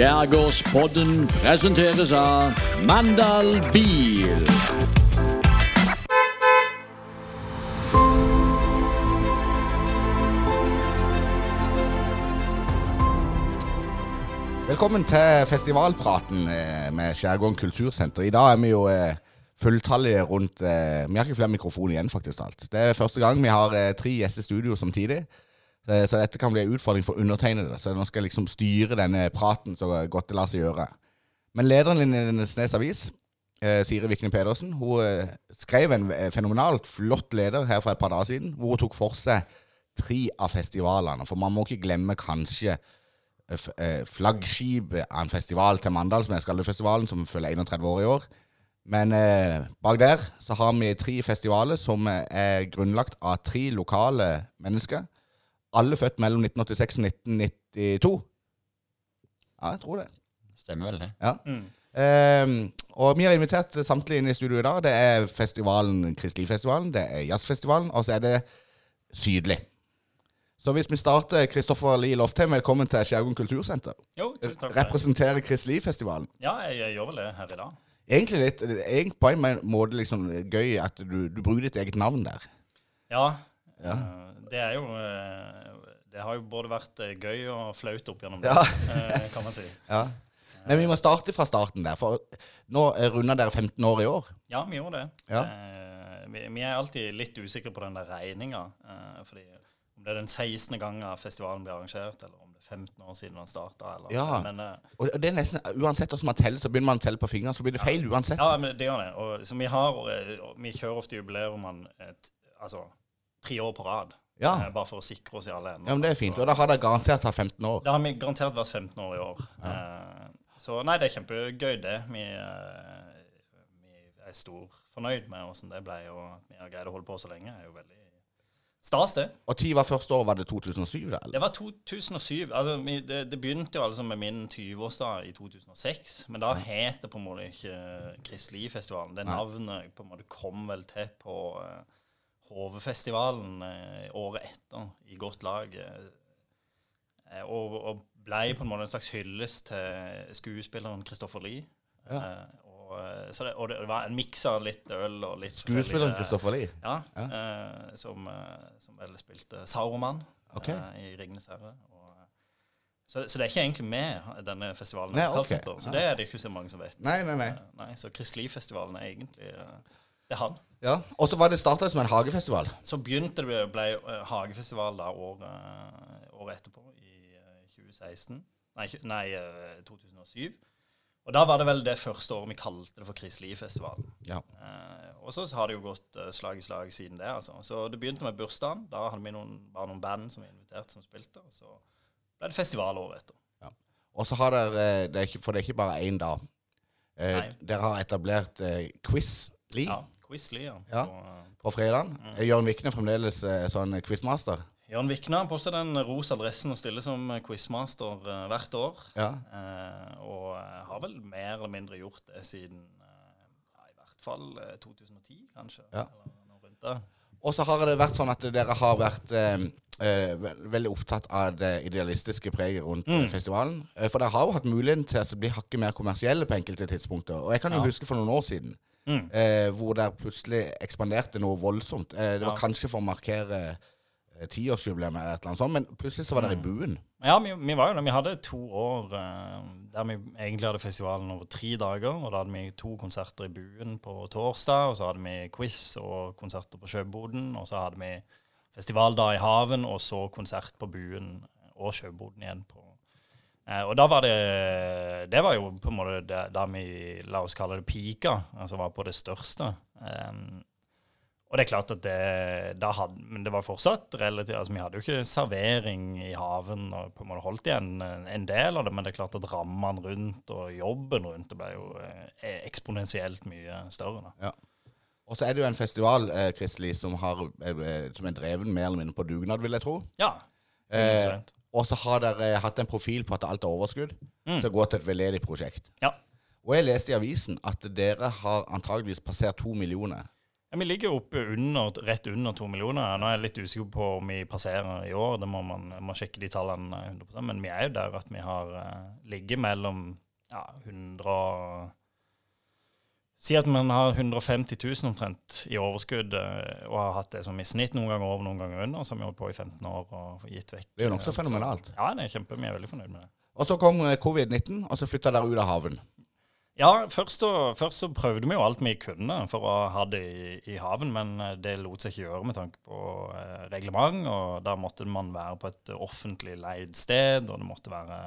Skjærgårdspodden presenteres av Mandal Bil. Velkommen til festivalpraten eh, med Skjærgården kultursenter. I dag er vi jo eh, fulltallige rundt eh, Vi har ikke flere mikrofoner igjen, faktisk. alt. Det er første gang vi har tre gjester i studio samtidig. Så dette kan bli en utfordring for undertegnede. Så nå skal jeg liksom styre denne praten så godt det lar seg gjøre. Men lederen i Nesnes Avis, eh, Siri Vikne Pedersen, hun eh, skrev en eh, fenomenalt flott leder her for et par dager siden, hvor hun tok for seg tre av festivalene. For man må ikke glemme kanskje flaggskipet av en festival til Mandal, som er Skaldefestivalen, som følger 31 år i år. Men eh, bak der så har vi tre festivaler som er grunnlagt av tre lokale mennesker. Alle født mellom 1986 og 1992. Ja, jeg tror det. Stemmer vel det. Ja. Ehm, og vi har invitert samtlige inn i studio i dag. Det er festivalen Kristelifestivalen, det er Jazzfestivalen, og så er det Sydlig. Så hvis vi starter Kristoffer Lie Loftheim, velkommen til Skjærgården kultursenter. Jo, tusen takk. Representerer Kristelifestivalen. Ja, jeg, jeg gjør vel det her i dag. Egentlig litt, egentlig på en måte liksom gøy at du, du bruker ditt eget navn der. Ja, Ja. eh, det er jo eh, Det har jo både vært eh, gøy og flaut opp gjennom det, Ja. eh, kan man si. Ja. Men vi må starte fra starten der, for nå runder dere 15 år i år. Ja, vi gjorde det. Ja. Vi, vi er alltid litt usikre på den der regninga. Fordi om det er den 16. gangen festivalen blir arrangert, eller om det er 15 år siden den starta. Ja. Men, Og det er nesten, Uansett hvordan man teller, så begynner man å telle på fingrene, så blir det feil uansett. ja, men det gjør det. Og, så vi har Vi kjører ofte jubileumene et, altså tre år på rad. Ja. eh, bare for å sikre oss i alle ender. Ja, men Det er fint. Så- Og da har dere garantert hatt 15 år. Da har vi garantert vært 15 år i år. Eh, så nei, det er kjempegøy, det. Vi, eh, vi er stor fornøyd med åssen det ble, og at vi har greid å holde på så lenge. er jo veldig stas, det. Og tid var første år? Var det 2007? da? eller? Det var 2007. Altså, vi, det, det begynte jo altså med min 20-årsdag i 2006. Men da het det på en måte ikke Kristelifestivalen. Det navnet på en måte kom vel til på uh, Hovefestivalen eh, året etter, i godt lag. eh, og, og ble på en måte en slags hyllest til skuespilleren Kristoffer Lie. Ja. og, eh, så det, og det var en miks av litt øl og litt Skuespilleren Kristoffer Lie? ja, eh, som, eh, som vel spilte Sauroman okay. eh, i 'Ringenes herre'. Eh, så, så det er ikke egentlig med denne festivalen. Nei, okay. Så det er det ikke så mange som vet. Nei, nei, nei. Eh, nei så Kristelifestivalen er egentlig eh, Det er han. Ja. Og så var det starta som en hagefestival. Så begynte det ble eh, hagefestival da året, året etterpå, i eh, 2016. Nei, nei eh, 2007. Og da var det vel det første året vi kalte det for Kriselivfestivalen. Ja. Eh, og så har det jo gått eh, slag i slag siden det. altså. Så det begynte med bursdagen. Da hadde vi noen, bare noen band som vi inviterte som spilte. Og så ble det festival året etter. Og så har dere eh, det ikke, For det er ikke bare én dag. Eh, Nei. dere har etablert eh, Quiz Lee Ja, Quizly, ja. Ja. På, eh, på fredagen. Er Jørn Vikne fremdeles eh, sånn quizmaster? Jørn Vikne har på seg den rosa dressen og stiller som eh, quizmaster uh, hvert år. Ja. Uh, og eh, har vel mer eller mindre gjort det siden uh, ja, i hvert fall eh, 2010, kanskje. Ja. Og så har det vært sånn at dere har vært eh, eh, veldig opptatt av det idealistiske preget rundt Mm. eh, festivalen. Eh, for dere har jo hatt muligheten til å bli hakket mer kommersielle på enkelte tidspunkter. Og jeg kan jo huske for noen år siden Mm. eh, hvor det plutselig ekspanderte noe voldsomt. Eh, det var Ja. kanskje for å markere tiårsjubileum tiårsjubileet eller et eller annet sånt, men plutselig så var dere i Mm. buen. Ja, vi, vi var jo det. Vi hadde to år eh, der vi egentlig hadde festivalen over tre dager. Og da hadde vi to konserter i Buen på torsdag, og så hadde vi quiz og konserter på Sjøboden. Og så hadde vi festivaldag i Haven, og så konsert på Buen og Sjøboden igjen på eh, Og da var det Det var jo på en måte da, vi, la oss kalle det pika, altså var på det største. Um, og det er klart at det, hadde, Men det var fortsatt relativt altså Vi hadde jo ikke servering i haven og på en måte holdt igjen en, en del av det, men det er klart at rammene rundt og jobben rundt det ble jo eh, eksponentielt mye større. da. Og så er det jo en festival eh, Kristelig, som, har, eh, som er dreven mer eller mindre på dugnad, vil jeg tro. Ja. Eh, 100%. Og så har dere hatt en profil på at alt er overskudd. Mm. Så går til et veldedig prosjekt. Ja. Og jeg leste i avisen at dere har antageligvis passert to millioner. Ja, vi ligger oppe under, rett under to millioner. Nå er jeg litt usikker på om vi passerer i år. Det må man må sjekke de tallene 100% Men vi er jo der at vi har uh, ligget mellom ja, 100 og Si at man har 150 000 omtrent i overskudd uh, og har hatt det som i snitt noen ganger over, noen ganger under. Så har vi holdt på i 15 år og gitt vekk. Det er jo nokså fenomenalt. Ja, det er kjempe. Vi er veldig fornøyd med det. Og så kom covid-19, og så flytta dere ut av haven. Ja, først, så, først, så prøvde vi jo alt vi kunne for å ha det i, i haven, men eh, det lot seg ikke gjøre med tanke på eh, reglement. Og da måtte man være på et offentlig leid sted, og det måtte være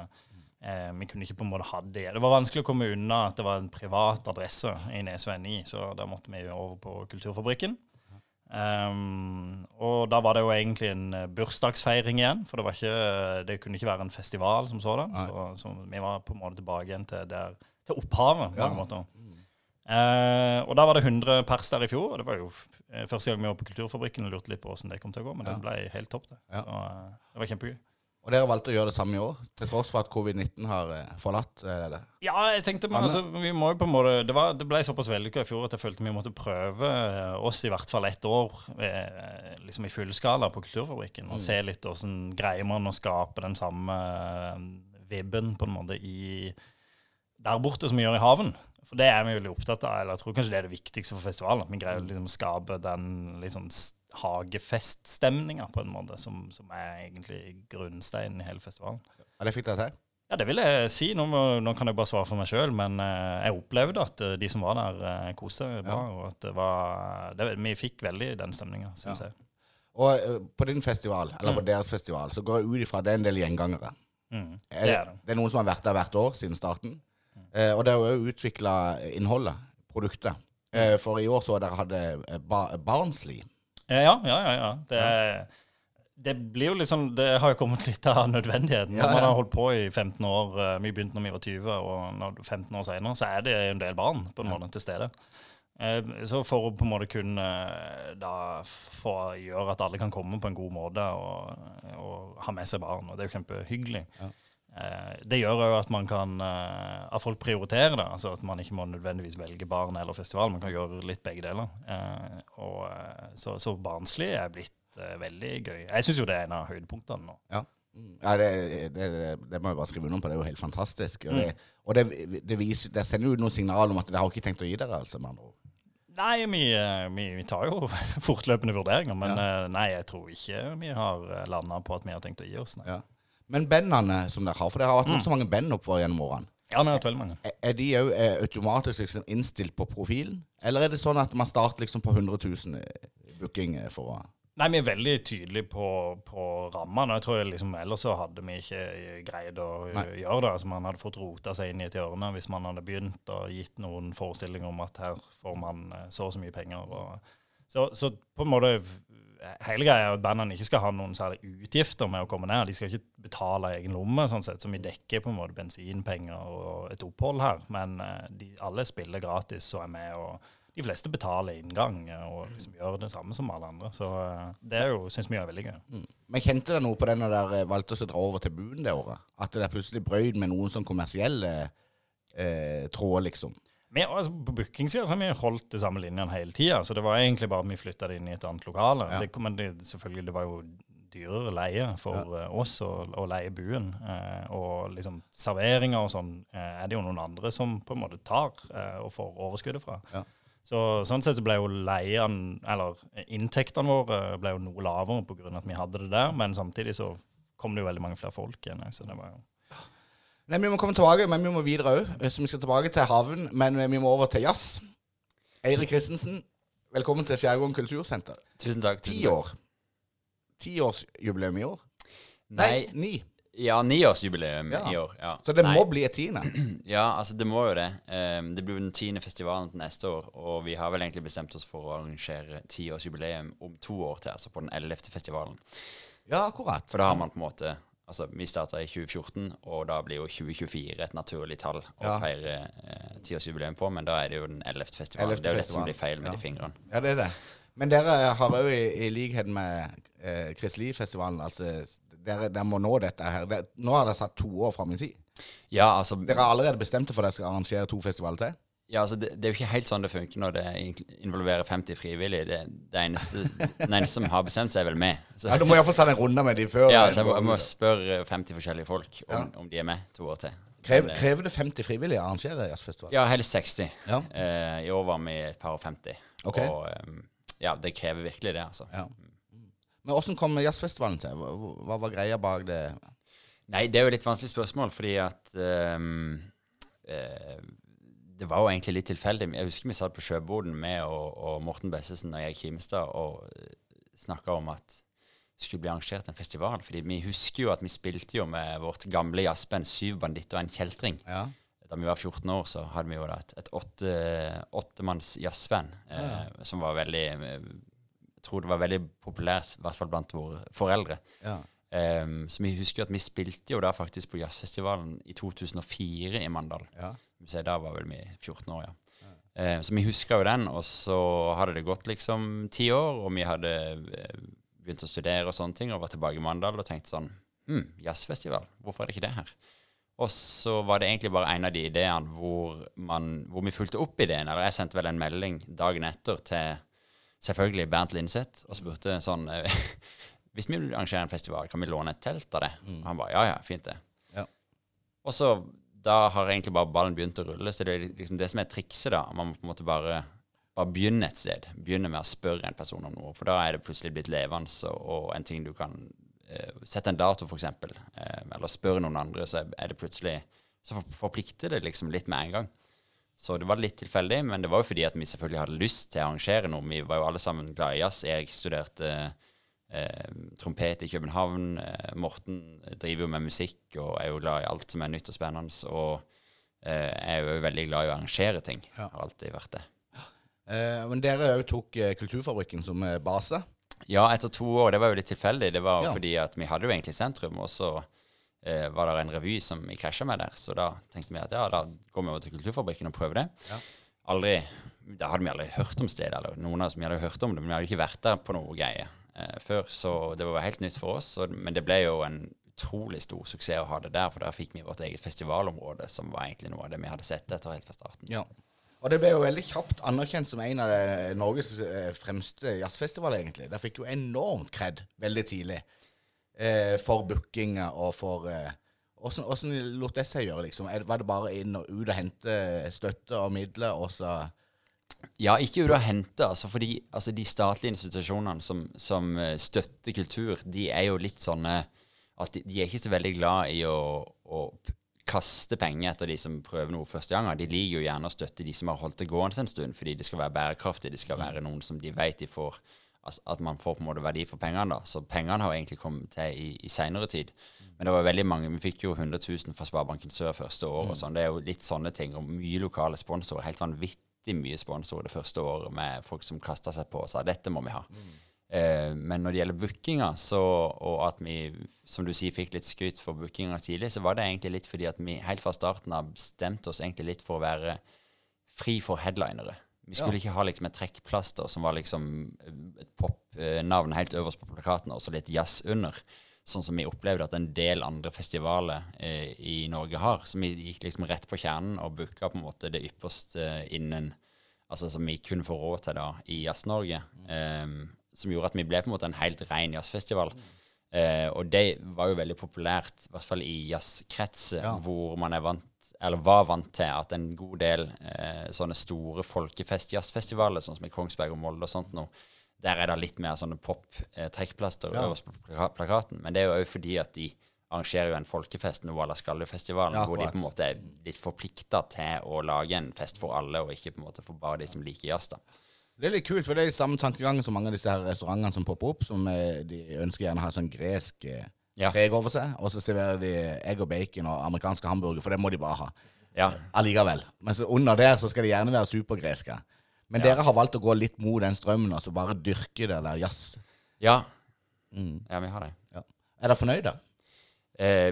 eh, Vi kunne ikke på en måte ha det. Det var vanskelig å komme unna at det var en privat adresse i Nesveien 9, så da måtte vi over på Kulturfabrikken. Um, og da var det jo egentlig en eh, bursdagsfeiring igjen, for det, var ikke, det kunne ikke være en festival som sådan. Så, så vi var på en måte tilbake igjen til der til opphavet. på Ja. en måte. Uh, og da var det 100 pers der i fjor. og Det var jo første gang vi var på Kulturfabrikken og lurte litt på hvordan det kom til å gå. Men Ja. det ble helt topp, det. Ja. Så, det var kjempegøy. Og dere valgte å gjøre det samme i år, til tross for at covid-19 har eh, forlatt eh, det. Ja, jeg tenkte men, altså, vi må jo på en måte, det, var, det ble såpass vellykka i fjor at jeg følte vi måtte prøve eh, oss i hvert fall ett år liksom i fullskala på Kulturfabrikken. Og se litt åssen greier man å skape den samme vibben på en måte i der borte som vi gjør i haven. For det er vi veldig opptatt av. eller jeg tror kanskje det er det viktigste for festivalen. At vi greier å liksom skape den liksom hagefeststemninga på en måte, som, som er egentlig grunnsteinen i hele festivalen. Ja, det fikk dere til? Ja, det vil jeg si. Nå, må- nå kan jeg bare svare for meg sjøl, men eh, jeg opplevde at eh, de som var der, uh, koste seg bra. Og at det var det, Vi fikk veldig den stemninga, syns Ja. jeg. Og eh, på din festival, eller på deres festival, så går jeg ut ifra at det er en del gjengangere. Mm, det er det. det er noen som har vært der hvert år siden starten. Eh, og det er jo utvikla innholdet, produktet. Eh, for i år så dere hadde eh, ba Barnsley. Eh, Ja, ja, ja. ja. Det, det blir jo liksom Det har jo kommet litt av nødvendigheten. Når man har holdt på i 15 år, eh, vi begynte når vi var 20, og når, 15 år senere, så er det en del barn på en måte til stede. Eh, Så for å på en måte kunne da få gjøre at alle kan komme på en god måte og, og ha med seg barn, og det er jo kjempehyggelig. Ja. Eh, Det gjør jo at man kan eh, At folk prioriterer det. Altså at man ikke må nødvendigvis velge barn eller festival. Man kan gjøre litt begge deler. Eh, Og, så, så barnslig er blitt veldig gøy. Jeg syns jo det er en av høydepunktene nå. Ja, Mm. ja det, det, det, det må jeg bare skrive under på. Det er jo helt fantastisk. Og, Mm. det, og det, det, viser, det sender jo noen signal om at dere har ikke tenkt å gi dere, altså. med andre ord. Nei, vi, vi, vi tar jo fortløpende vurderinger, men ja. nei, jeg tror ikke vi har landa på at vi har tenkt å gi oss. Nei. Ja. Men bandene som dere har, for dere har hatt Mm. nokså mange band oppover gjennom årene. Ja, vi har hatt veldig mange. Er- Er de òg automatisk liksom innstilt på profilen? Eller er det sånn at man starter liksom på 100 000 i booking eh, for å Nei, vi er veldig tydelige på, på rammene. Jeg tror liksom, Ellers så hadde vi ikke greid å Nei. gjøre det. Altså, man hadde fått rota seg inn i et hjørne hvis man hadde begynt og gitt noen forestillinger om at her får man eh, så og så mye penger. Og, så, så på en måte Hele greia er at bandene ikke skal ha noen særlig utgifter med å komme ned. De skal ikke betale egen lomme, sånn sett, så vi dekker på en måte bensinpenger og et opphold her. Men eh, de, alle spiller gratis og er med. og de fleste betaler inngang eh, og liksom gjør det samme som alle andre. Så eh, det er jo, syns vi er veldig gøy. mm. Men kjente dere noe på det når dere valgte å dra over til Buen det året? At det plutselig brøyd med noen sånn kommersielle eh, tråder, liksom? Vi, altså, på bookingsida har vi holdt de samme linjene hele tida, så det var egentlig bare vi flytta det inn i et annet lokale. Ja. Det, men det, selvfølgelig, det var jo dyrere leie for ja. oss å, å leie buen. eh, og liksom serveringer og sånn eh, er det jo noen andre som på en måte tar eh, og får overskuddet fra. Ja. Så sånn sett så ble jo leien, eller inntektene våre ble jo noe lavere pga. at vi hadde det der, men samtidig så kom det jo veldig mange flere folk igjen. Så det var jo Nei, Vi må komme tilbake, men vi må videre òg. Så vi skal tilbake til havn, men vi må over til jazz. Eirik Christensen, velkommen til Skjærgården kultursenter. Tusen takk. Ti år. Tiårsjubileum i år. Nei, ni. ja, niårsjubileum Ja. i år. Ja. Så det Nei. må bli et tiende. Ja, altså det må jo det. Um, det blir den tiende festivalen til neste år, og vi har vel egentlig bestemt oss for å arrangere tiårsjubileum om to år til, altså på den ellevte festivalen. Ja, akkurat. For da har man på en måte Altså, vi starta i 2014, og da blir jo 2024 et naturlig tall å Ja. feire eh, tiårsjubileum på, men da er det jo den ellevte festivalen. 11. Det er jo dette som blir feil med Ja. de fingrene. Ja, det er det. Men dere har òg, i, i likhet med eh, Kristelig-festivalen, altså dere, dere må nå dette her. Dere, nå har dere satt to år fram i tid. Ja, altså Dere har allerede bestemt dere for at dere skal arrangere to festivaler til? Ja, altså det, det er jo ikke helt sånn det funker når det involverer 50 frivillige. Det, det eneste, den eneste som har bestemt seg, er vel meg. Så, Ja, Du må iallfall ta den runden med de før. ja, så jeg må, jeg må spørre 50 forskjellige folk om, Ja. om de er med to år til. Krev, eh, krever det 50 frivillige å arrangere jazzfestival? Ja, helst 60. Ja. Eh, I år var vi et par og 50. Ok. Og ehm, ja, det krever virkelig det, altså. Ja. Men åssen kom jazzfestivalen til? Hva var greia bak det? Nei, det er jo et litt vanskelig spørsmål, fordi at um, eh, Det var jo egentlig litt tilfeldig. Jeg husker vi satt på Sjøboden med og, og Morten Bessesen og jeg Kimstad og snakka om at det skulle bli arrangert en festival. fordi vi husker jo at vi spilte jo med vårt gamle jazzband Syv banditter og en kjeltring. Ja. Da vi var 14 år, så hadde vi jo da et, et åtte, åttemanns jazzband eh, som var veldig eh, Jeg tror det var veldig populært, i hvert fall blant våre foreldre. ja. Um, så vi husker jo at vi spilte jo da faktisk på jazzfestivalen i 2004 i Mandal. ja. Så da var vel vi 14 år, ja. Eh, så vi husker jo den, og så hadde det gått liksom ti år, og vi hadde eh, begynt å studere og sånne ting, og var tilbake i Mandal og tenkte sånn Hm, jazzfestival, hvorfor er det ikke det her? Og så var det egentlig bare en av de ideene hvor, man, hvor vi fulgte opp ideen. Eller jeg sendte vel en melding dagen etter til selvfølgelig Bernt Linseth og spurte sånn eh, Hvis vi vil arrangere en festival, kan vi låne et telt av det? Og han bare ja, ja, fint det. Ja. Og så da har egentlig bare ballen begynt å rulle. Så det er liksom det som er trikset, da. Man må på en måte bare, bare begynne et sted. Begynne med å spørre en person om noe. For da er det plutselig blitt levende og, en ting du kan eh, Sette en dato, f.eks., eh, eller spørre noen andre, så er det plutselig Så forplikter det liksom litt med en gang. Så det var litt tilfeldig, men det var jo fordi at vi selvfølgelig hadde lyst til å arrangere noe. Vi var jo alle sammen glad i jazz. Erik studerte eh, trompet i København. Eh, Morten driver jo med musikk og er jo glad i alt som er nytt og spennende. Og eh, er jo veldig glad i å arrangere ting. Ja. Har alltid vært det. Eh, men dere òg tok eh, Kulturfabrikken som eh, base. Ja, etter to år. Det var jo litt tilfeldig. Det var Ja. fordi at vi hadde jo egentlig sentrum, og så eh, var det en revy som vi krasja med der. Så da tenkte vi at ja, da går vi over til Kulturfabrikken og prøver det. Ja. Aldri Da hadde vi aldri hørt om stedet, eller noen av oss vi hadde hørt om det, men vi hadde ikke vært der på noe greie eh, før, så det var helt nytt for oss. Og, men det ble jo en utrolig stor suksess å ha det der, for der fikk vi vårt eget festivalområde, som var egentlig noe av det vi hadde sett etter helt fra starten. Ja. Og det ble jo veldig kjapt anerkjent som en av det, Norges eh, fremste jazzfestivaler, egentlig. Det fikk jo enormt kred veldig tidlig. Eh, for bookinga og for eh, hvordan, åssen lot det seg gjøre, liksom? Var det bare inn og ut og hente støtte og midler, og så Ja, ikke ute og hente, altså, fordi altså, de statlige institusjonene som, som eh, støtter kultur, de er jo litt sånne at de, de er ikke så veldig glad i å, å kaste penger etter de som prøver noe første gang. De liker jo gjerne å støtte de som har holdt det gående en stund, fordi det skal være bærekraftig. Det skal være noen som de vet de får At man får på en måte verdi for pengene. da. Så pengene har egentlig kommet til i, i seinere tid. Men det var veldig mange. Vi fikk jo 100 000 fra Sparebanken Sør første år. og sånn. Det er jo litt sånne ting. Og mye lokale sponsorer. Helt vanvittig mye sponsorer det første året med folk som kasta seg på og sa dette må vi ha. Eh, men når det gjelder bookinga, så, og at vi, som du sier, fikk litt skryt for bookinga tidlig, så var det egentlig litt fordi at vi helt fra starten av bestemte oss egentlig litt for å være fri for headlinere. Vi skulle ikke ha liksom et trekkplaster som var liksom et popnavn helt øverst på plakaten, og så litt jazz under. Sånn som vi opplevde at en del andre festivaler eh, i Norge har. Så vi gikk liksom rett på kjernen og booka på en måte det ypperste innen Altså som vi kunne få råd til da i Jazz-Norge. Eh, som gjorde at vi ble på en måte en helt ren jazzfestival. Eh, og det var jo veldig populært, i hvert fall i jazzkretser, Ja. hvor man er vant, eller var vant til at en god del eh, sånne store folkefest-jazzfestivaler, sånn som i Kongsberg og Molde og sånt nå, der er det litt mer sånne pop-trekkplaster Ja. øverst på plakaten. Men det er jo òg fordi at de arrangerer jo en folkefest, noe à la Skallefestivalen, Ja, hvor de på en måte er litt forplikta til å lage en fest for alle, og ikke på en måte for bare de som liker jazz. da. Det er litt kult, for det er i samme tankegangen som mange av disse her restaurantene som popper opp, som eh, de ønsker gjerne å ha sånn gresk eh, Ja. preg over seg, og så serverer de egg og bacon og amerikanske hamburger, for det må de bare ha. Ja, allikevel. Men under der så skal de gjerne være supergreske. Men Ja. dere har valgt å gå litt mot den strømmen, altså bare dyrke det der jazz. ja, Mm. ja vi har det. Ja. Er dere fornøyde? Eh,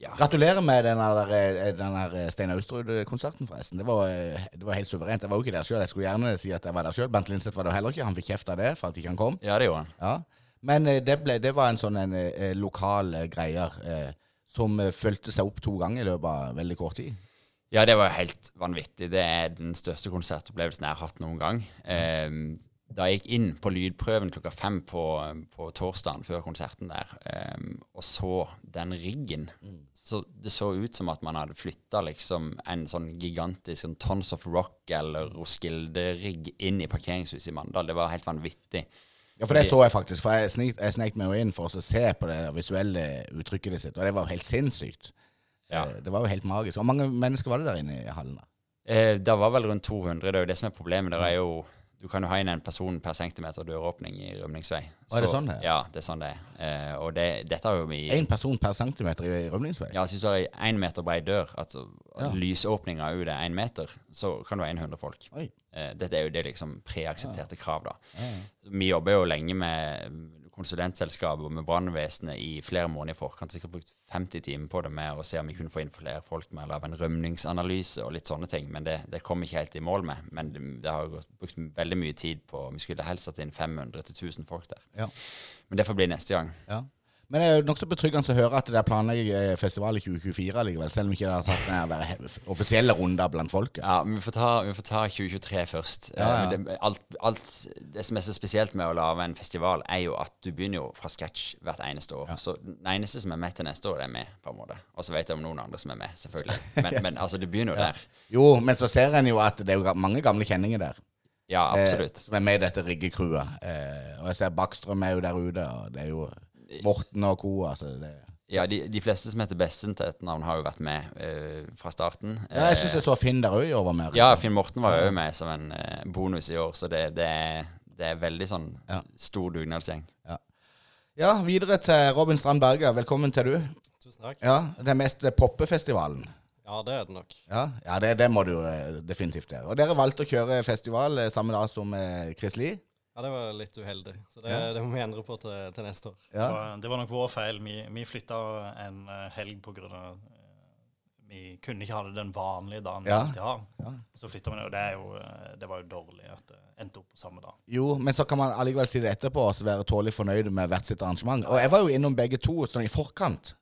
ja. Gratulerer med den der, Stein Austrud-konserten, forresten. Det var, eh, det var helt suverent. Jeg var jo ikke der sjøl. Jeg skulle gjerne si at jeg var der sjøl. Bent Linseth var det heller ikke. Han fikk kjeft av det for at ikke han kom. ja, det gjorde han. Ja. Men eh, det, ble, det var en sånn en, eh, lokal eh, greier eh, som eh, fulgte seg opp to ganger i løpet av veldig kort tid. Ja, det var helt vanvittig. Det er den største konsertopplevelsen jeg har hatt noen gang. Eh, da jeg gikk inn på lydprøven klokka fem på, på torsdagen før konserten der, eh, og så den riggen så Det så ut som at man hadde flytta liksom en sånn gigantisk sånn Tons of Rock eller Roskilde-rigg inn i parkeringshuset i Mandal. Det var helt vanvittig. Ja, for det så jeg faktisk. For jeg snek, jeg snek meg jo inn for å se på det visuelle uttrykket sitt, og det var jo helt sinnssykt. Ja. Eh, Det var jo helt magisk. Hvor mange mennesker var det der inne i hallen? da? Eh, det var vel rundt 200. Det er jo det som er problemet. Det er jo Du kan jo ha inn en person per centimeter døråpning i rømningsvei. Så, er det sånn det er? Ja, det er sånn det er. Eh, og det, dette har jo vi Én person per centimeter i rømningsvei? Ja, Hvis du har én meter brei dør, altså Ja. lysåpninga ut er én meter, så kan du ha 100 folk. Eh, dette er jo det liksom preaksepterte krav, da. Vi jobber jo lenge med konsulentselskap og med brannvesenet i flere måneder i forkant. Sikkert brukt 50 timer på det med å se om vi kunne få inn flere folk med å lage en rømningsanalyse og litt sånne ting. Men det, det kom vi ikke helt i mål med. Men det, det har gått, brukt veldig mye tid på Vi skulle helst hatt inn 500 til 1000 folk der. Ja. Men det får bli neste gang. Ja. Men det er jo nokså betryggende å høre at det er planlegger festival i 2024 likevel, selv om ikke det har tatt den der offisielle runder blant folket. Ja, vi får ta, vi får ta 2023 først. Ja, ja. Eh, men Det, alt, alt, det som er så spesielt med å lage en festival, er jo at du begynner jo fra scratch hvert eneste år. Så den eneste som er med til neste år, det er med, på en måte. Og så vet jeg om noen andre som er med, selvfølgelig. Men, men altså, det begynner jo der. Jo, men så ser en jo at det er jo mange gamle kjenninger der. Ja, absolutt. Eh, som er med i dette riggecrewet. Eh, og jeg ser Bakstrøm er jo der ute, og det er jo Morten og co. Altså det. Ja, de, de fleste som heter Bessen til etternavn, har jo vært med uh, fra starten. Ja, jeg syns jeg så Finn der òg i år var med. Ja, Finn Morten var også med som en uh, bonus i år, så det, det, er, det er veldig sånn Ja. stor dugnadsgjeng. Ja, videre til Robin Strand Berger. Velkommen til du. Tusen takk. Ja, Det er mest poppefestivalen. Ja, det er det nok. Ja, ja det, det må du eh, definitivt gjøre. Og dere valgte å kjøre festival eh, samme dag som eh, Chris Lie. Ja, det var litt uheldig. Så det, Ja. det må vi endre på til, til neste år. Det, Ja. var, det var nok vår feil. Vi, vi flytta en eh, helg av eh, Vi kunne ikke ha det den vanlige dagen vi alltid har. Ja. Så flytta vi det, og det, er jo, eh, det var jo dårlig at det endte opp på samme dag. Jo, men så kan man allikevel si det etterpå og være tålelig fornøyd med hvert sitt arrangement. Og jeg var jo innom begge to sånn i forkant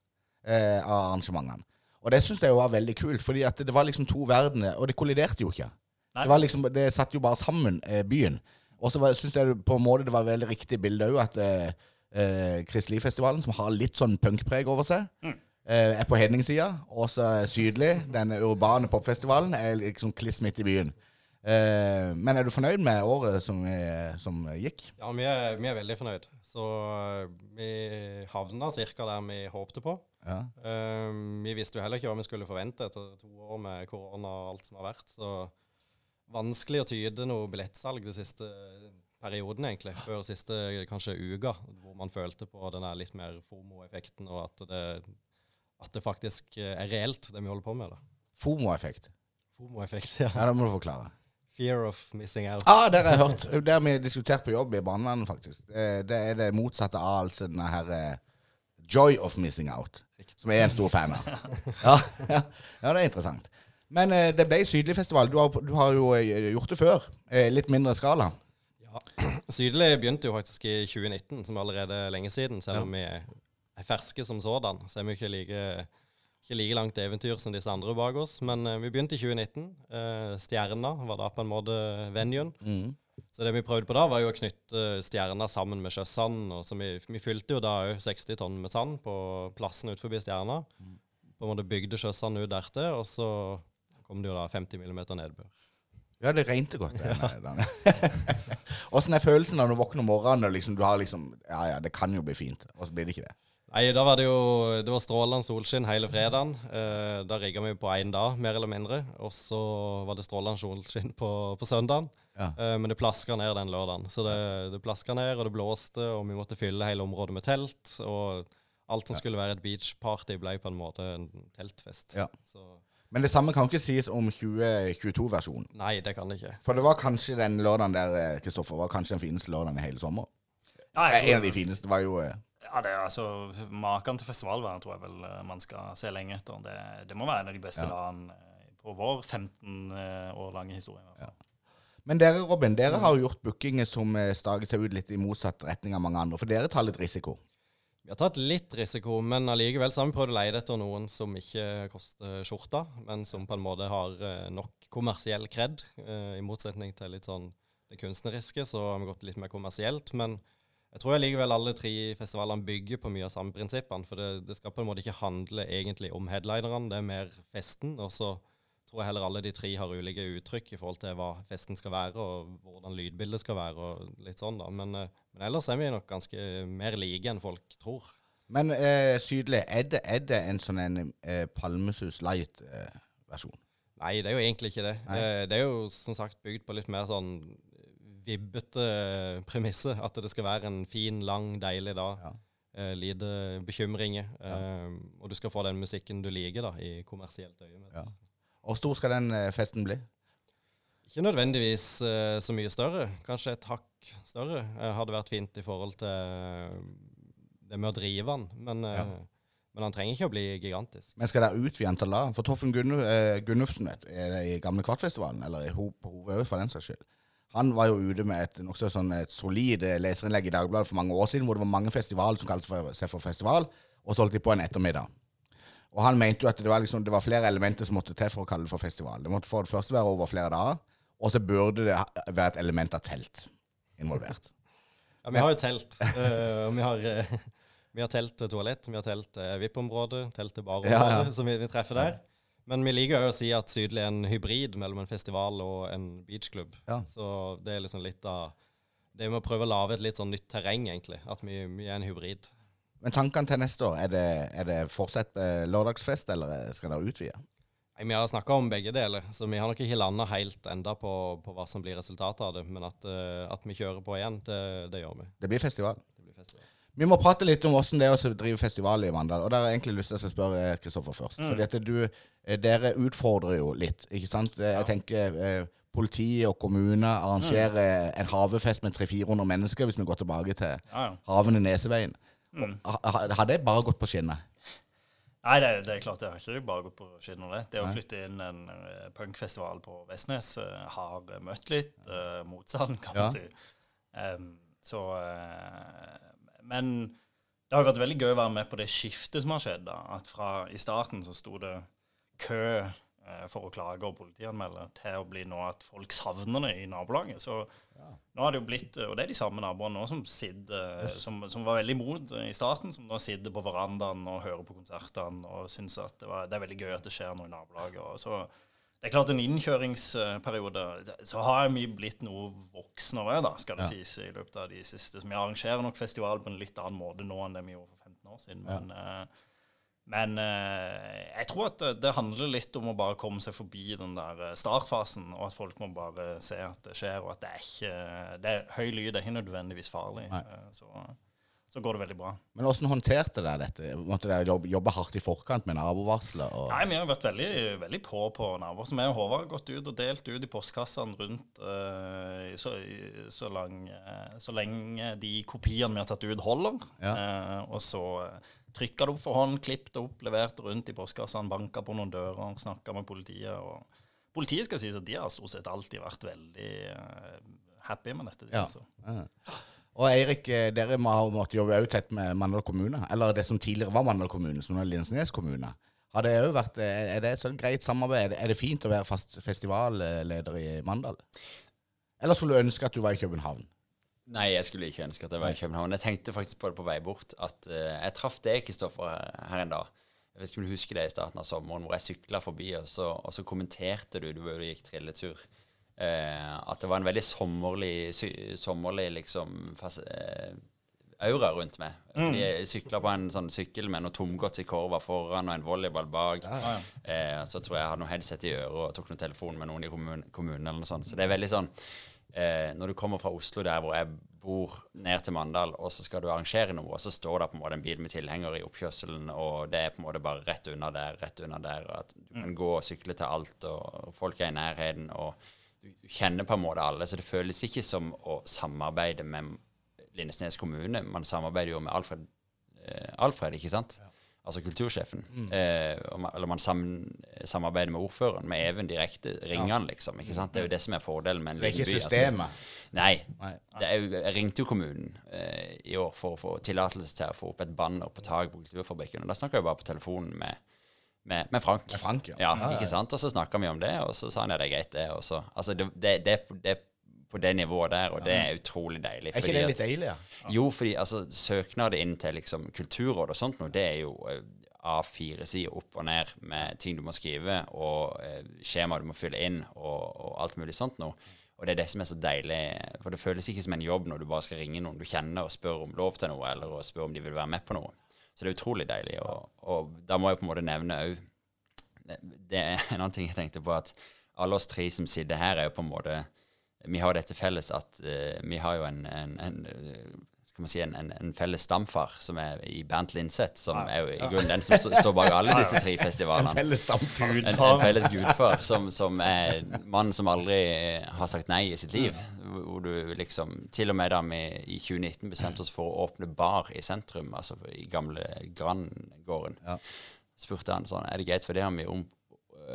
eh, av arrangementene. Og det syns jeg var veldig kult, fordi det var liksom to verdener, og det kolliderte jo ikke. Nei. Det liksom, det satt jo bare sammen, eh, byen. Og så syns jeg på en måte det var veldig riktig bilde òg, at eh, eh, Chris Lie-festivalen, som har litt sånn punkpreg over seg, eh, er på hedningssida. Og så Sydlig, den urbane popfestivalen, er liksom kliss midt i byen. Eh, men er du fornøyd med året som, eh, som gikk? Ja, vi er, vi er veldig fornøyd. Så øh, vi havna ca. der vi håpte på. Ja. Eh, vi visste jo heller ikke hva vi skulle forvente etter to år med korona og alt som har vært. Så vanskelig å tyde noe billettsalg de siste perioden, egentlig. Før siste kanskje uka, hvor man følte på den litt mer FOMO-effekten, og at det, at det faktisk er reelt, det vi holder på med. FOMO-effekt. FOMO-effekt, ja. Ja, det må du forklare. Fear of missing out. Ah, det har jeg hørt. Det har vi diskutert på jobb i barnevernet, faktisk. Det, er det motsatte av altså denne her eh, Joy of missing out, som jeg er en stor fan av. Ja, ja, ja det er interessant. Men eh, det ble Sydligfestival. Du har, du har jo eh, gjort det før. Eh, litt mindre skala. Ja. Sydlig begynte jo faktisk i 2019, som allerede er lenge siden. Selv om vi er er ferske som sådan, så er vi ikke like, ikke like langt eventyr som disse andre bak oss. Men eh, vi begynte i 2019. Uh, Stjerna var da på en måte venuen. Så det vi prøvde på da, var jo å knytte Stjerna sammen med Sjøsand. Og så vi, vi fylte jo da òg 60 tonn med sand på plassen ut forbi Stjerna. På en måte bygde Sjøsand ut dertil, og så kom det jo da 50 millimeter nedbør. Ja, det regnet godt. Åssen er følelsen når du våkner om morgenen og liksom, du har liksom Ja, ja, det kan jo bli fint. Og så blir det ikke det. Nei, da var det jo Det var strålende solskinn hele fredagen. Eh, da rigga vi på én dag, mer eller mindre. Og så var det strålende solskinn på, på søndagen. Ja. Eh, men det plaska ned den lørdagen. Så det, det plaska ned, og det blåste, og vi måtte fylle hele området med telt. Og alt som skulle være et beachparty, ble på en måte en teltfest. Ja. Så Men det samme kan ikke sies om 2022-versjonen. nei, det kan det ikke. For det var kanskje den lørdagen der, eh, Kristoffer, var kanskje den fineste lørdagen i hele sommer. Ja, jeg tror En av de fineste var jo eh, ja, det er altså Maken til festivalvær tror jeg vel eh, man skal se lenge etter. Det, det må være en av de beste Ja. dagene eh, på vår 15 eh, år lange historie. i hvert fall. Men dere, Robin, dere har jo gjort bookinger som stager seg ut litt i motsatt retning av mange andre. For dere tar litt risiko. Vi har tatt litt risiko, men allikevel så har vi prøvd å leie etter noen som ikke koster skjorta, men som på en måte har eh, nok kommersiell kred. Eh, I motsetning til litt sånn det kunstneriske, så har vi gått litt mer kommersielt. Men jeg tror allikevel alle tre festivalene bygger på mye av samme prinsippene. For det, det skal på en måte ikke handle egentlig om headlinerne, det er mer festen. Og så tror jeg heller alle de tre har ulike uttrykk i forhold til hva festen skal være, og hvordan lydbildet skal være, og litt sånn da. Men, eh, men ellers er vi nok ganske mer like enn folk tror. Men eh, Sydlig, er det, er det en sånn en eh, Palmesus light-versjon? Nei, det er jo egentlig ikke det. Eh, det er jo som sagt bygd på litt mer sånn vibbete premisser. At det skal være en fin, lang, deilig dag. Ja. Eh, lite bekymringer. Eh, og du skal få den musikken du liker da, i kommersielt øyemed. Ja. Hvor stor skal den eh, festen bli? Ikke nødvendigvis uh, så mye større. Kanskje et hakk større uh, hadde vært fint i forhold til det med å drive den. Men, Ja. men han trenger ikke å bli gigantisk. Men skal dere utvide antall da? For Toffen Gunnu, Gunnufsen vet, er det i Gamle Kvartfestivalen, eller i Ho på Hovø for den saks skyld, han var jo ute med et nokså sånn et solid leserinnlegg i Dagbladet for mange år siden, hvor det var mange festivaler som kalte seg for festival, og så holdt de på en ettermiddag. Og han mente jo at det var, liksom, det var flere elementer som måtte til for å kalle det for festival. Det måtte for det første være over flere dager, og så burde det være et element av telt involvert. Ja, vi har jo telt. Uh, vi har, Uh, vi har telt toalett, vi har telt til VIP-område, telt barområde, Ja, ja. som vi, vi treffer der. Men vi liker jo å si at Sydlig er en hybrid mellom en festival og en beachklubb. Ja. Så det er liksom litt av Det med å prøve å lage et litt sånn nytt terreng, egentlig. At vi, vi er en hybrid. Men tankene til neste år, er det, er det fortsatt eh, lørdagsfest, eller skal dere utvide? Vi har snakka om begge deler, så vi har nok ikke landa helt enda på, på hva som blir resultatet av det. Men at, eh, at vi kjører på igjen, det, det gjør vi. Det blir festival. Det blir festival. Vi må prate litt om hvordan det er å drive festival i Mandal. Og der har jeg egentlig lyst til å spørre Kristoffer først. Fordi at du, eh, dere utfordrer jo litt, ikke sant? Jeg Jeg tenker eh, politiet og kommuner arrangerer en havefest med 300-400 mennesker, hvis vi går tilbake til Ja, ja. havene Neseveien. Og ha- ha- Har det bare gått på skinner? Nei, det, det er klart det har ikke bare gått på skinner. Det Det å flytte inn en eh, punkfestival på Vestnes eh, har møtt litt uh, motstand, kan Ja. man si. Um, så uh, Men det har vært veldig gøy å være med på det skiftet som har skjedd. da, At fra i starten så sto det kø eh, for å klage og politianmelde, til å bli nå at folk savner det i nabolaget. Så nå har det jo blitt, og det er de samme naboene nå som sitter, som, som var veldig imot i starten, som nå sitter på verandaen og hører på konsertene og syns at det, var, det er veldig gøy at det skjer noe i nabolaget. Og så det er klart en innkjøringsperiode Så har vi blitt noe voksnere, da, skal det Ja. sies, i løpet av de siste. Så vi arrangerer nok festival på en litt annen måte nå enn det vi gjorde for 15 år siden. Men, eh, men eh, jeg tror at det, det handler litt om å bare komme seg forbi den der eh, startfasen, og at folk må bare se at det skjer, og at det er ikke det er, Høy lyd er ikke nødvendigvis farlig. Eh, Så, så går det veldig bra. Men hvordan håndterte dere dette? Måtte dere jobbe, jobbe hardt i forkant med nabovarselet? Og... Nei, vi har vært veldig, veldig på på naboer. Så vi og Håvard har gått ut og delt ut i postkassene rundt eh, så, så, lang, eh, så lenge de kopiene vi har tatt ut, holder. Ja. Eh, og så trykka det opp for hånd, klippet det opp, leverte rundt i postkassene, banka på noen dører, snakka med politiet. og Politiet skal sies at de har stort sett alltid vært veldig eh, happy med dette. de, Ja. Altså. Ja. Og Eirik, eh, dere må ha måttet jobbe også tett med Mandal kommune, eller det som tidligere var Mandal kommune, som nå er Lindesnes kommune. Har det vært, eh, er det et sånn greit samarbeid? Det, er det fint å være fast festivalleder i Mandal? Eller skulle du ønske at du var i København? Nei, jeg skulle ikke ønske at jeg var i København. Jeg tenkte faktisk på det på vei bort. At uh, jeg traff deg, Kristoffer, her, en dag. Jeg vet ikke om du husker det i starten av sommeren, hvor jeg sykla forbi, og så, og så kommenterte du, du du gikk trilletur, uh, at det var en veldig sommerlig, sy, sommerlig liksom fas, uh, aura rundt meg. Fordi jeg sykla på en sånn sykkel med noe tomgods i korva foran og en volleyball bak. Eh, så tror jeg jeg hadde noe headset i øret og tok noen telefon med noen i kommun kommunen eller noe sånt. Så det er veldig sånn eh, Når du kommer fra Oslo, der hvor jeg bor, ned til Mandal, og så skal du arrangere noe, og så står det på en måte en bil med tilhenger i oppkjørselen, og det er på en måte bare rett unna der, rett unna der, og at du kan gå og sykle til alt, og folk er i nærheten, og du kjenner på en måte alle, så det føles ikke som å samarbeide med Lindesnes kommune. Man samarbeider jo med Alfred, eh, Alfred ikke sant? Altså kultursjefen. Eh, eller man sam, samarbeider med ordføreren, med Even direkte. Ringer han, liksom. ikke sant? Det er jo det som er fordelen med en Det er ikke systemet? systemet. Nei. Nei. Det er jeg ringte jo kommunen eh, i år for å få tillatelse til å få opp et banner på taket på Kulturfabrikken. Og da snakka jeg bare på telefonen med, med, med Frank. Med Frank, ja. ja. Ikke sant? Og så snakka vi om det, og så sa han ja, det er greit, det. Og så, altså, det, det, det, det på det nivået der, og det er utrolig deilig. Er ikke det litt deilig, ja? jo, fordi altså, søknader inn til liksom, Kulturrådet og sånt noe, det er jo eh, A4-sider opp og ned med ting du må skrive, og eh, skjema du må fylle inn, og, og alt mulig sånt noe. Og det er det som er så deilig, for det føles ikke som en jobb når du bare skal ringe noen du kjenner og spørre om lov til noe, eller å spørre om de vil være med på noe. Så det er utrolig deilig. Og, og da må jeg på en måte nevne òg Det er en annen ting jeg tenkte på, at alle oss tre som sitter her, er jo på en måte Vi har dette felles at uh, vi har jo en, en, en eh, skal man si, en, en, en felles stamfar som er i Bernt Linseth, som er jo i grunnen den som står bak alle disse tre festivalene. En felles stamfar. En, en felles gudfar som, som er mannen som aldri har sagt nei i sitt liv. Hvor hvor du liksom Til og med da vi i 2019 bestemte oss for å åpne bar i sentrum, altså i gamle Grandgården, Ja. spurte han sånn Er det greit for det om vi om,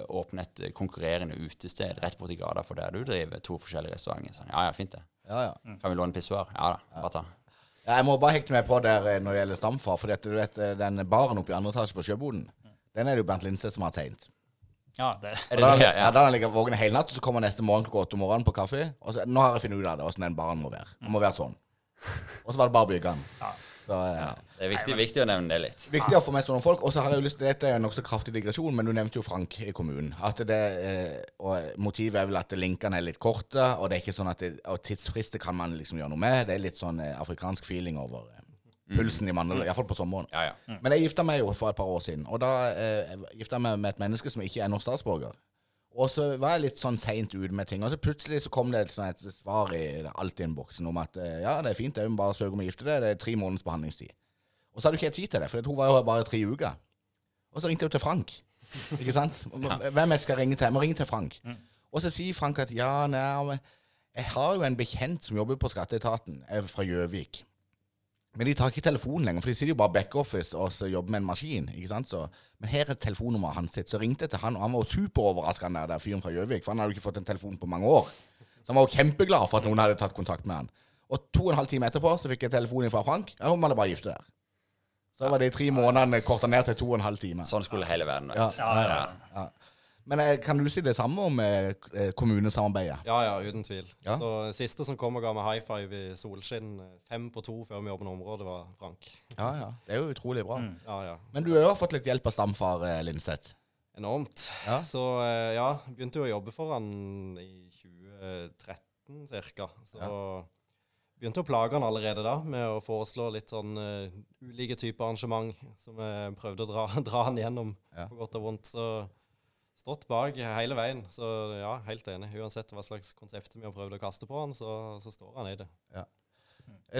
åpner et konkurrerende utested rett borti gata for der du driver to forskjellige restauranter? Sånn, ja ja, fint det. Ja, ja. Kan vi låne pissoar? Ja da, bare ta. Ja, Jeg må bare hekte meg på der eh, når det gjelder stamfar. For dette, du vet, eh, den baren oppe i andre etasje på Sjøboden, den er det jo Bernt Linseth som har tegnet. Ja, det, Er det ja. Ja. da han ligger våken hele natt, og så kommer neste morgen klokka åtte om morgenen på kaffe. Og så, nå har jeg funnet ut av det, åssen den baren må være. Den må være sånn. Og så var det bare å bygge den. Så, eh, Ja, det er viktig, viktig å nevne det litt. Viktig å få med sånne folk. Og så har jeg jo lyst Dette er en nokså kraftig digresjon, men du nevnte jo Frank i kommunen. At det, eh, og Motivet er vel at linkene er litt korte, og det er ikke sånn at det, og tidsfrister kan man liksom gjøre noe med. Det er litt sånn eh, afrikansk feeling over eh, pulsen i Mandal, iallfall på sommeren. Ja, ja. Men jeg gifta meg jo for et par år siden, og da eh, gifta jeg meg med et menneske som ikke er norsk statsborger. Og så var jeg litt sånn seint ute med ting, og så plutselig så kom det et, sånn et svar i Altinn-boksen om at eh, ja, det er fint, det er bare søke om å gifte deg, det er tre måneders behandlingstid. Og så hadde du ikke tid til det, for hun var jo bare tre uker. Og så ringte jo til Frank. Ikke sant? Hvem jeg skal ringe til? Jeg må ringe til Frank. Og så sier Frank at ja, nei, jeg har jo en bekjent som jobber på skatteetaten, jeg er fra Gjøvik. Men de tar ikke telefonen lenger, for de sitter jo bare backoffice og så jobber med en maskin. ikke sant? Så, men her er telefonnummeret hans sitt. Så ringte jeg til han, og han var superoverraska, han der fyren fra Gjøvik. For han hadde jo ikke fått en telefon på mange år. Så han var jo kjempeglad for at noen hadde tatt kontakt med han. Og to og en halv time etterpå så fikk jeg telefon fra Frank. Ja, hun hadde bare gifte der. Så var de tre månedene korta ned til to og en halv time. Sånn skulle hele verden Ja, vært. ja, ja, ja. Men eh, kan du si det samme om eh, eh, kommunesamarbeidet? Ja, ja, uten tvil. Ja. Så Siste som kom og ga meg high five i solskinn, fem på to før vi åpna området, var Frank. Ja, ja. Det er jo utrolig bra. Ja, ja. Men du har jo fått litt hjelp av stamfar Linseth. Enormt. Ja. Så ja, begynte jo å jobbe for han i 2013 ca. Så begynte å plage han allerede da med å foreslå litt sånn uh, ulike typer arrangement som jeg prøvde å dra, dra han gjennom Ja. på godt og vondt. Så stått bak hele veien. Så ja, helt enig. Uansett hva slags konsept vi har prøvd å kaste på han, så, så står han i det. Ja.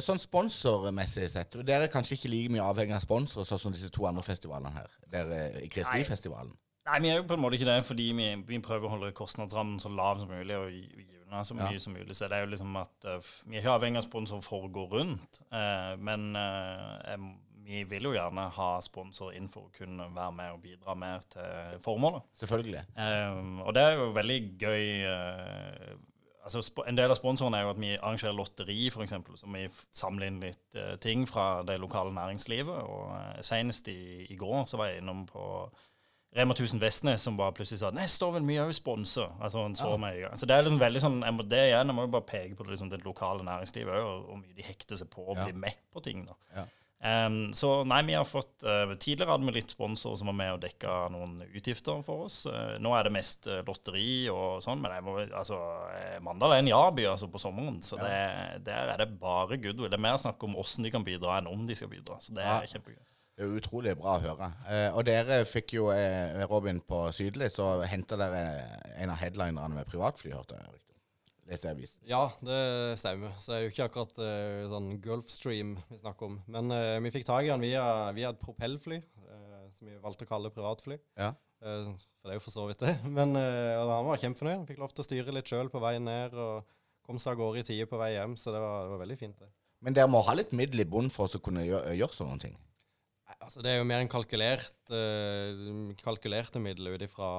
Sånn sponsormessig sett, dere er kanskje ikke like mye avhengig av sponsorer sånn som disse to andre festivalene her. Dere i Kristelivfestivalen. Nei, vi er jo på en måte ikke det, fordi vi, vi prøver å holde kostnadsrammen så lav som mulig og gi unna så mye som mulig. Så det er jo liksom at uh, vi er ikke avhengig av sponsorer for å gå rundt, uh, men uh, em, vi vil jo gjerne ha sponsor inn for å kunne være med og bidra mer til formålet. Selvfølgelig. Um, og det er jo veldig gøy eh, altså En del av sponsorene er jo at vi arrangerer lotteri, f.eks. Så vi samler inn litt eh, ting fra det lokale næringslivet. Og uh, Senest i, i går så var jeg innom på Rema 1000 Vestnes som bare plutselig sa år vil vi òg sponse. Altså, han så meg i gang. Så det er liksom veldig sånn jeg må, det igjen, jeg må jo bare peke på det, liksom, det lokale næringslivet òg, og hvor mye de hekter seg på å Ja. bli med på ting. da. Ja. Um, så nei, vi har fått uh, Tidligere hadde vi litt sponsorer som var med og dekka noen utgifter for oss. Uh, nå er det mest uh, lotteri og sånn, men jeg må, altså, eh, Mandal er en ja-by altså, på sommeren. Så det, der er det bare goodwill. Det er mer snakk om hvordan de kan bidra, enn om de skal bidra. Så det er kjempegøy. Det er utrolig bra å høre. Eh, og dere fikk jo, eh, Robin, på Sydlig, så henta dere en av headlinerne med privatfly, hørte jeg. Leste jeg avisen. Ja, det stemmer. Så det er jo ikke akkurat uh, sånn Gulfstream vi snakker om. Men uh, vi fikk tak i den via, via et propellfly, uh, som vi valgte å kalle privatfly. Ja. For det er jo for så vidt det. Men han var kjempefornøyd. Han fikk lov til å styre litt sjøl på vei ned, og kom seg av gårde i tide på vei hjem. Så det var, det var veldig fint, det. Men dere må ha litt middel i bunnen for å kunne gjøre, gjøre sånne ting. Altså, det er jo mer en kalkulert, uh, kalkulerte middel ut ifra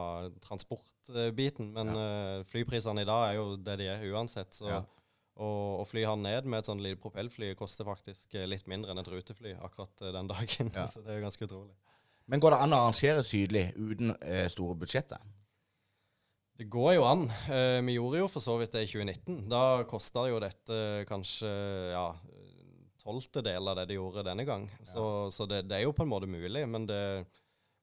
transportbiten. Men eh, flyprisene i dag er jo det de er uansett. Så Ja. å, å fly han ned med et sånt lite propellfly koster faktisk eh, litt mindre enn et rutefly akkurat den dagen. Ja. så det er jo ganske utrolig. Men går det an å arrangere Sydlig uten eh, store budsjetter? Det går jo an. Eh, vi gjorde jo for så vidt det i 2019. Da kosta jo dette kanskje ja, tolvtedel av det de gjorde denne gang. Så, så det, det er jo på en måte mulig, men, det,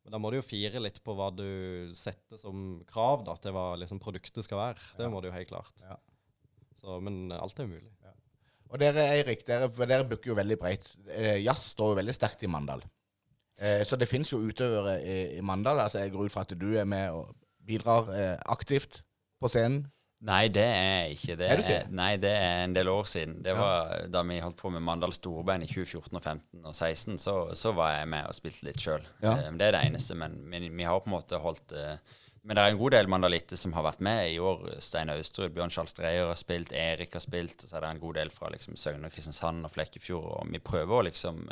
men da må du jo fire litt på hva du setter som krav da, til hva liksom, produktet skal være. Det må du jo helt klart. Ja. Så, men alt er mulig. Og dere, Eirik, dere, dere booker jo veldig bredt. Eh, jazz står jo veldig sterkt i Mandal. Eh, så det fins jo utøvere i, i Mandal. Altså Jeg går ut fra at du er med og bidrar eh, aktivt på scenen. Nei, det er ikke. Det Er du ikke? nei, det er en del år siden. Det Ja. var Da vi holdt på med Mandal Storband i 2014 og 15 og 16, så, så var jeg med og spilte litt sjøl. Ja. det er det eneste. Men, men vi har på en måte holdt eh, Men det er en god del mandalitter som har vært med i år. Stein Austrud, Bjørn Charles Dreyer har spilt, Erik har spilt. Og så er det en god del fra liksom, Søgne, Kristiansand og Flekkefjord. Og vi prøver å liksom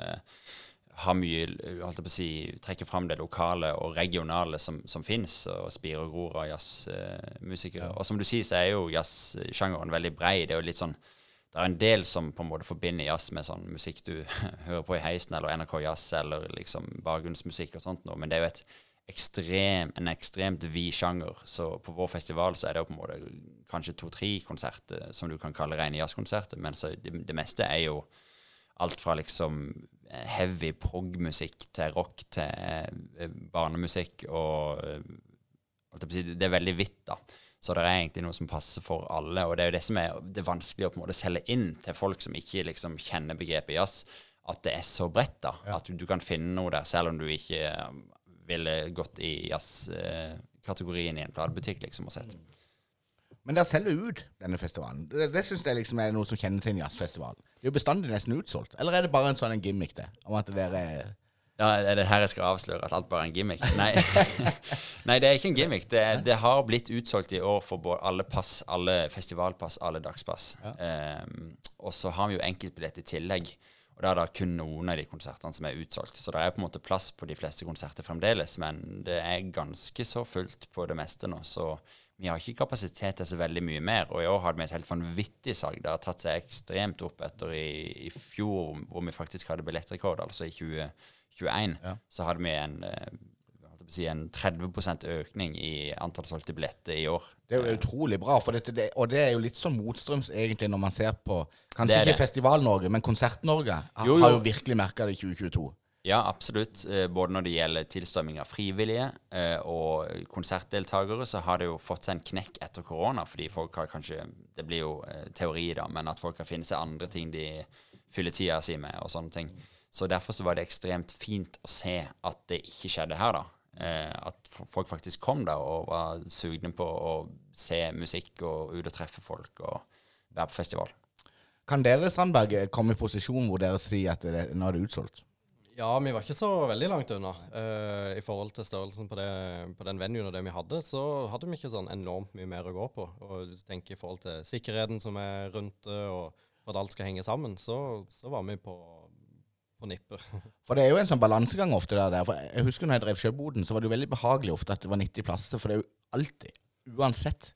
eh, ha mye holdt jeg på å si, trekker fram det lokale og regionale som, som fins, og spirer og Gror av jazzmusikere. og som du sier, så er jo jazzsjangeren veldig brei. Det er jo litt sånn det er en del som på en måte forbinder jazz med sånn musikk du hører på i heisen, eller NRK Jazz, eller liksom bakgrunnsmusikk og sånt noe. Men det er jo et ekstrem, en ekstremt vid sjanger. Så på vår festival så er det jo på en måte kanskje to-tre konserter som du kan kalle rene jazzkonserter. Men så det, det meste er jo alt fra liksom heavy prog-musikk til rock til eh, barnemusikk og eh, Det er veldig vidt, da. Så det er egentlig noe som passer for alle. Og det er jo det som er det vanskelig å på en måte selge inn til folk som ikke liksom kjenner begrepet jazz, at det er så bredt. da, At du, du kan finne noe der, selv om du ikke eh, ville gått i jazzkategorien i en platebutikk liksom, og sett. Men dere selger ut denne festivalen. Det, det syns jeg liksom er noe som kjennetegner jazzfestivalen. Det er jo bestandig nesten utsolgt. Eller er det bare en sånn en gimmick, det? Om at dere Ja, Er det her jeg skal avsløre at alt bare er en gimmick? Nei, Nei det er ikke en gimmick. Det, det har blitt utsolgt i år for både alle pass, alle festivalpass, alle dagspass. Ehm, og så har vi jo enkeltbillett i tillegg. Og da er det kun noen av de konsertene som er utsolgt. Så det er på en måte plass på de fleste konserter fremdeles, men det er ganske så fullt på det meste nå. Så vi har ikke kapasitet til så veldig mye mer. Og i år hadde vi et helt vanvittig salg. Det har tatt seg ekstremt opp etter i, i fjor, hvor vi faktisk hadde billettrekord, altså i 2021. Ja. Så hadde vi en, eh, si, en 30% økning i antall solgte billetter i år. Det er jo utrolig bra, dette, det, og det er jo litt sånn motstrøms egentlig når man ser på Kanskje ikke. Festival-Norge, men Konsert-Norge har jo virkelig merka det i 2022. Ja, absolutt. Eh, Både når det gjelder tilstrømming av frivillige eh, og konsertdeltakere, så har det jo fått seg en knekk etter korona, fordi folk har kanskje Det blir jo eh, teori, da, men at folk har funnet seg andre ting de fyller tida si med, og sånne ting. Så derfor så var det ekstremt fint å se at det ikke skjedde her, da. At folk faktisk kom da og var sugne på å se musikk og ut og treffe folk og være på festival. Kan dere, Strandberg, komme i posisjon hvor dere sier at det, nå er det utsolgt? Ja, vi var ikke så veldig langt unna. Uh, I forhold til størrelsen på, det, på den venuen og det vi hadde, så hadde vi ikke sånn enormt mye mer å gå på. Og du tenker i forhold til sikkerheten som er rundt det, og for at alt skal henge sammen, så, så var vi på, på. For det er jo en sånn balansegang ofte der. der. For jeg husker når jeg drev Sjøboden, så var det jo veldig behagelig ofte at det var 90 plasser. For det er jo alltid, uansett,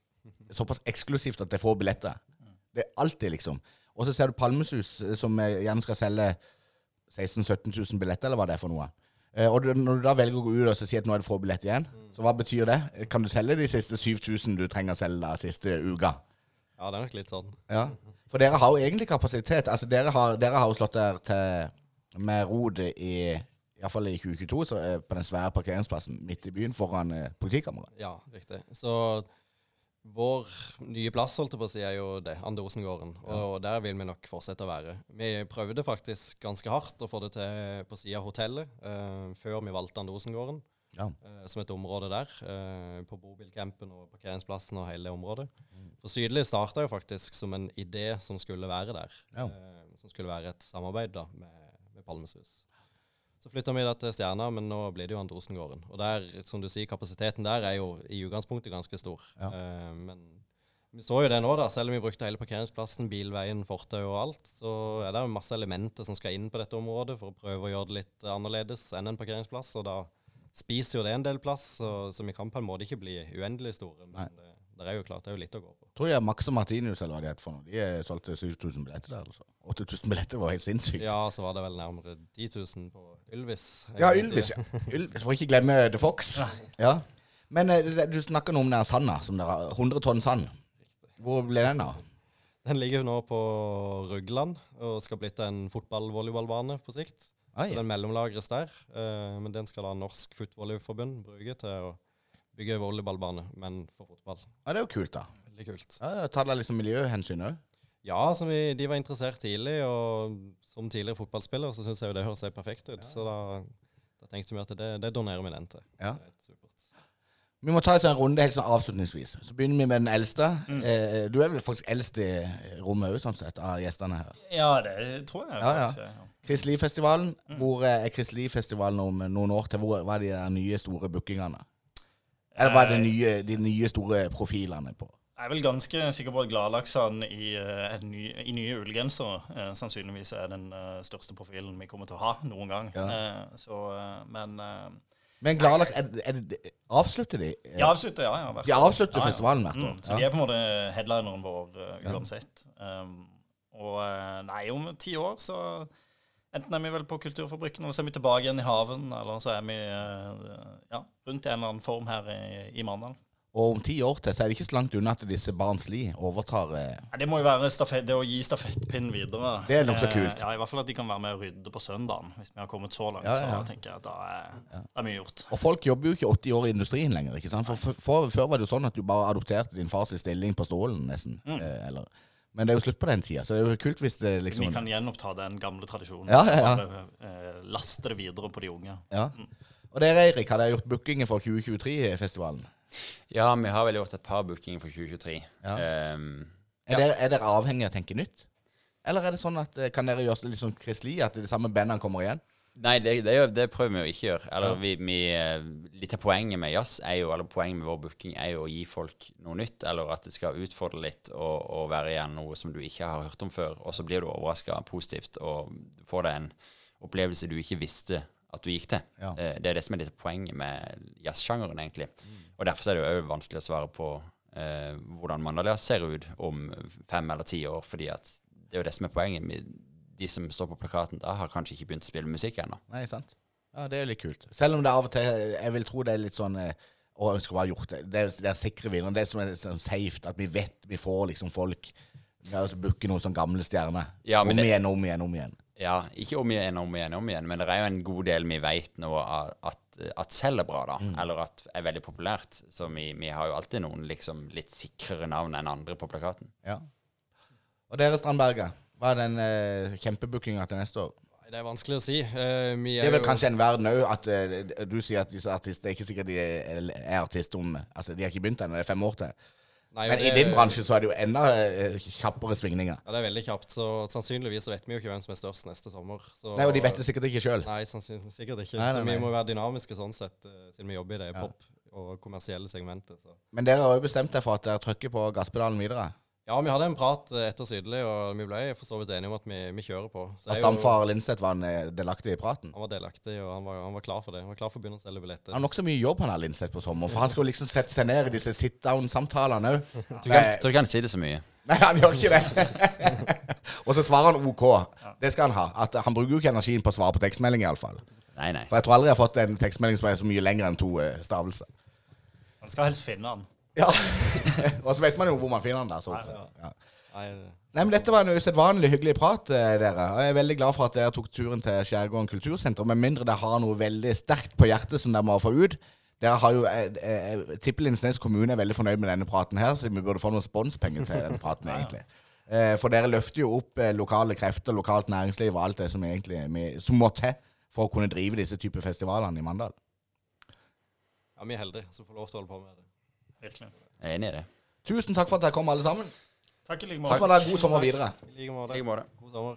såpass eksklusivt at det får billetter. Det er alltid, liksom. Og så ser du Palmesus, eh, som eh, gjerne skal selge 16 000-17 000 billetter, eller hva det er for noe. Eh, Og når du da velger å gå ut og si at nå er det få billetter igjen, så hva betyr det? Kan du selge de siste 7000 du trenger å selge da siste uka? Ja, det er nok litt sånn. Ja. For dere har jo egentlig kapasitet. Altså Dere har, dere har jo slått der til med rod i Iallfall i 2022, så, eh, på den svære parkeringsplassen midt i byen foran eh, politikammeret. Ja, riktig. Så vår nye plass, holdt jeg på å si, er jo det, Ande Osengården. Og der vil vi nok fortsette å være. Vi prøvde faktisk ganske hardt å få det til på sida av hotellet, uh, før vi valgte Andosengården Ja. uh, som et område der, Uh, på bobilcampen og parkeringsplassen og hele det området. For Sydlig starta jo faktisk som en idé som skulle være der. Ja. som skulle være et samarbeid da med, med Palmesus. Så flytta vi da til Stjerna, men nå blir det jo Androsengården. Og der, som du sier, kapasiteten der er jo i utgangspunktet ganske stor. Ja. Uh, men vi så jo det nå, da. Selv om vi brukte hele parkeringsplassen, bilveien, fortau og alt, så er det masse elementer som skal inn på dette området for å prøve å gjøre det litt annerledes enn en parkeringsplass. Og da spiser jo det en del plass, så, så vi kan på en måte ikke bli uendelig store. Men det, det er jo klart, det er jo litt å gå på. Tror jeg Max og Martinius, eller hva det heter for noe, de eh, solgte 7000 billetter der. altså. 8000 billetter var helt sinnssykt. Ja, så var det vel nærmere 10 000 på Ylvis. Ja, Ylvis, ja. Ylvis, For ikke glemme The Fox. Ja. Men eh, du snakker noe om den sanda, som dere har. 100 tonn sand. Hvor ble den av? Den ligger jo nå på Rugland og skal blitt en fotball-volleyballbane på sikt. Ah, ja. Den mellomlagres der. eh, men den skal da Norsk Footvolleyforbund bruke til å bygge volleyballbane, men for fotball. Ja, Det er jo kult, da. Veldig kult. Ja, Tar dere liksom miljøhensyn òg? Ja, som vi, de var interessert tidlig, og som tidligere fotballspiller så syns jeg jo det høres helt perfekt ut. Så da, da tenkte vi at det, det donerer vi den til. Ja. Det er supert. Vi må ta oss en sånn runde helt sånn avslutningsvis. Så begynner vi med den eldste. Eh, du er vel faktisk eldst i rommet òg, sånn sett, av gjestene her. Ja, det tror jeg Ja, ja. faktisk. Ja. Chris Lie-festivalen. Hvor eh, er Chris Lie-festivalen om noen år til? Hvor hva er de der nye store bookingene? Eller hva er de Eh, nye, de nye store profilene på? Jeg er vel ganske sikker på at Gladlaksan i, eh, ny, i nye ullgensere eh, sannsynligvis er den eh, største profilen vi kommer til å ha noen gang. Ja. Eh, så, eh, men Men Gladlaks, er, det- er avslutter de? de avslutter, ja. ja De avslutter Ja, ja. festivalen hvert år. Mm, så Ja. de er på en måte headlineren vår Ja. uansett. Um, og nei, om ti år så Enten er vi vel på Kulturfabrikken, eller så er vi tilbake igjen i haven, eller så er vi eh, ja, rundt i en eller annen form her i, i Mandal. Og om ti år til så er det ikke så langt unna at disse Barns Li overtar eh, Nei, Det må jo være stafett, det å gi stafettpinnen videre. Det er nokså Eh, kult. Ja, I hvert fall at de kan være med å rydde på søndagen, hvis vi har kommet så langt. Ja, ja, ja. Så tenker jeg at da er, da er mye gjort. Og folk jobber jo ikke 80 år i industrien lenger. ikke sant? For, for, for Før var det jo sånn at du bare adopterte din fars stilling på stålen, nesten. Mm. Eh, eller. Men det er jo slutt på den tida, så det er jo kult hvis det liksom Vi kan gjenoppta den gamle tradisjonen. Ja, ja, ja. Bare eh, laste det videre på de unge. Ja. Og dere, Eirik, har dere gjort bookingen for 2023-festivalen? Ja, vi har vel gjort et par bookinger for 2023. Ja. Um, Er, dere, er dere avhengig av å tenke nytt? Eller er det sånn at eh, kan dere gjøre litt sånn Chris Lee, at de samme bandene kommer igjen? Nei, det, det, det prøver vi jo ikke å gjøre. Eller vi, vi, eh, litt av poenget med jazz er jo, eller poenget med vår booking er jo å gi folk noe nytt, eller at det skal utfordre litt og, og være igjen noe som du ikke har hørt om før. Og så blir du overraska positivt og får deg en opplevelse du ikke visste at du gikk til. Ja. Eh, Det er det som er litt av poenget med jazzsjangeren, egentlig. Og derfor er det jo òg vanskelig å svare på eh, hvordan Mandal ser ut om fem eller ti år, fordi at det er jo det som er poenget. Vi- De som står på plakaten da, har kanskje ikke begynt å spille musikk ennå. Nei, sant? Ja, det er litt kult. Selv om det av og til Jeg vil tro det er litt sånn eh, Å, jeg skulle bare gjort det. Det er, det er sikre vinnere. Det er som er sånn safe, at vi vet vi får liksom folk med å booke noen sånn gamle stjerner. Ja, om det- igjen, om igjen, om igjen. Ja, ikke om igjen, om igjen, om igjen, men det er jo en god del vi vet nå at, at, selger bra, da. Eller at er veldig populært. Så vi, vi har jo alltid noen liksom litt sikrere navn enn andre på plakaten. Ja. Og dere, Strandberget. Hva er den uh, kjempebookinga til neste år? Det er vanskelig å si. Eh, vi Det er vel jo- kanskje en verden òg at eh, du sier at disse artister Det er ikke sikkert de er, er artister om Altså, de har ikke begynt ennå, det er fem år til. Nei, Men i det- din bransje så er det jo enda eh, kjappere svingninger. Ja, det er veldig kjapt. Så sannsynligvis så vet vi jo ikke hvem som er størst neste sommer. Så, Nei, og de vet det sikkert ikke sjøl. Nei, sannsynligvis sikkert ikke. Nei, nei, Så vi nei. må være dynamiske sånn sett, eh, siden vi jobber i det pop- og kommersielle segmentet. Så. Men dere har jo bestemt dere for at dere trykker på gasspedalen videre. Ja, vi hadde en prat eh, etter Sydli, og vi ble for så vidt enige om at vi, vi kjører på. Så jo- stamfar Lindseth var han eh, delaktig i praten. Han var delaktig, og han var, han var klar for det. Han var klar for å begynne å selge billetter. Han har nokså mye jobb han har Lindseth på sommer, for han skal jo liksom sette seg ned i disse sit-down-samtalene òg. Du kan, tror ikke han sier det så mye. Nei, han gjør ikke det. og så svarer han OK. Det skal han ha. At han bruker jo ikke energien på å svare på tekstmelding, iallfall. Nei, nei. For jeg tror aldri jeg har fått en tekstmelding som er så mye lengre enn to eh, stavelser. Man skal helst finne den. Ja. og så vet man jo hvor man finner den der. Så. Ja. Nei, men Dette var en usedvanlig hyggelig prat, eh, dere. Og Jeg er veldig glad for at dere tok turen til Skjærgården kultursenter. Med mindre dere har noe veldig sterkt på hjertet som dere må få ut. Dere har jo, eh, eh, tipper Lindesnes kommune er veldig fornøyd med denne praten her, så vi burde få noen sponspenger til denne praten, egentlig. Eh, For dere løfter jo opp eh, lokale krefter, lokalt næringsliv og alt det som egentlig som må til for å kunne drive disse typer festivalene i Mandal. ja, vi er heldige som får lov til å holde på med det. Virkelig. Jeg er enig i det. Tusen takk for at dere kom, alle sammen. Takk i like måte. Takk for at dere. God sommer videre. I like måte. God sommer.